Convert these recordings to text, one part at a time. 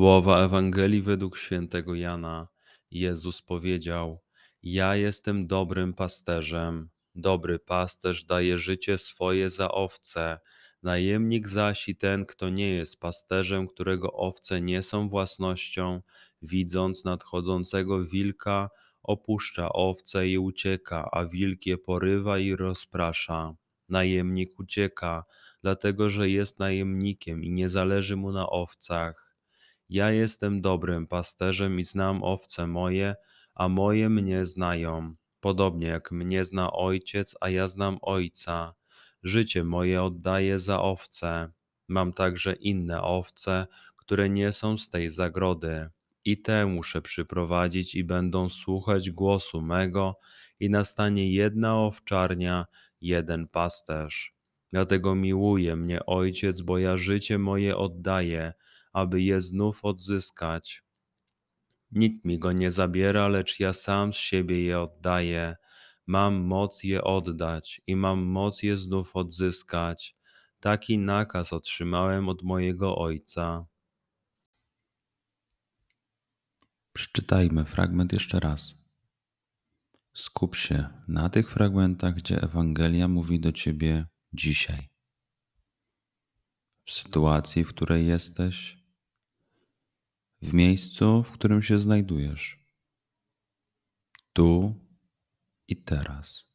Słowa Ewangelii według świętego Jana. Jezus powiedział: Ja jestem dobrym pasterzem. Dobry pasterz daje życie swoje za owce, najemnik zaś i ten, kto nie jest pasterzem, którego owce nie są własnością, widząc nadchodzącego wilka, opuszcza owce i ucieka, a wilk je porywa i rozprasza. Najemnik ucieka, dlatego że jest najemnikiem i nie zależy mu na owcach. Ja jestem dobrym pasterzem i znam owce moje, a moje mnie znają podobnie jak mnie zna ojciec, a ja znam ojca. Życie moje oddaję za owce. Mam także inne owce, które nie są z tej zagrody. I te muszę przyprowadzić i będą słuchać głosu mego, i nastanie jedna owczarnia, jeden pasterz. Dlatego miłuje mnie ojciec, bo ja życie moje oddaję, aby je znów odzyskać. Nikt mi go nie zabiera, lecz ja sam z siebie je oddaję. Mam moc je oddać i mam moc je znów odzyskać. Taki nakaz otrzymałem od mojego Ojca. Przeczytajmy fragment jeszcze raz. Skup się na tych fragmentach, gdzie Ewangelia mówi do ciebie dzisiaj. W sytuacji, w której jesteś, w miejscu, w którym się znajdujesz. Tu i teraz.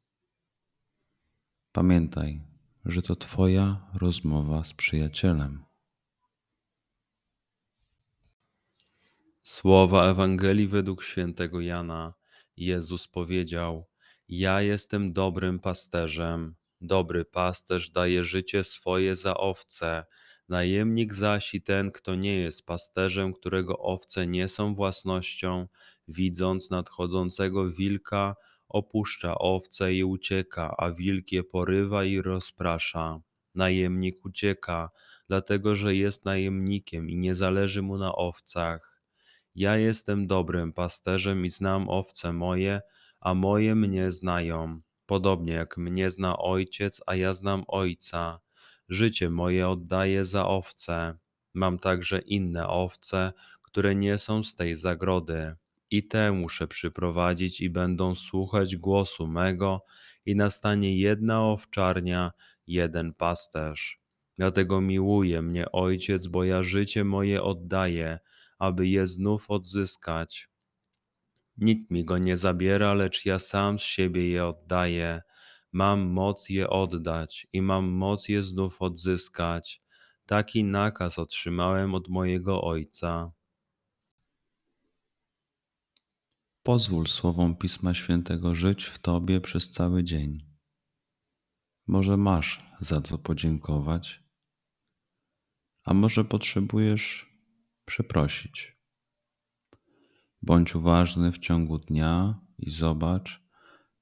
Pamiętaj, że to Twoja rozmowa z przyjacielem. Słowa Ewangelii według świętego Jana. Jezus powiedział: Ja jestem dobrym pasterzem. Dobry pasterz daje życie swoje za owce. Najemnik zaś i ten, kto nie jest pasterzem, którego owce nie są własnością, widząc nadchodzącego wilka, opuszcza owce i ucieka, a wilk je porywa i rozprasza. Najemnik ucieka, dlatego że jest najemnikiem i nie zależy mu na owcach. Ja jestem dobrym pasterzem i znam owce moje, a moje mnie znają, podobnie jak mnie zna ojciec, a ja znam ojca. Życie moje oddaję za owce. Mam także inne owce, które nie są z tej zagrody. I te muszę przyprowadzić i będą słuchać głosu mego, i nastanie jedna owczarnia, jeden pasterz. Dlatego miłuje mnie Ojciec, bo ja życie moje oddaję, aby je znów odzyskać. Nikt mi go nie zabiera, lecz ja sam z siebie je oddaję mam moc je oddać i mam moc je znów odzyskać. Taki nakaz otrzymałem od mojego Ojca. Pozwól słowom Pisma Świętego żyć w Tobie przez cały dzień. Może masz za co podziękować, a może potrzebujesz przeprosić. Bądź uważny w ciągu dnia i zobacz,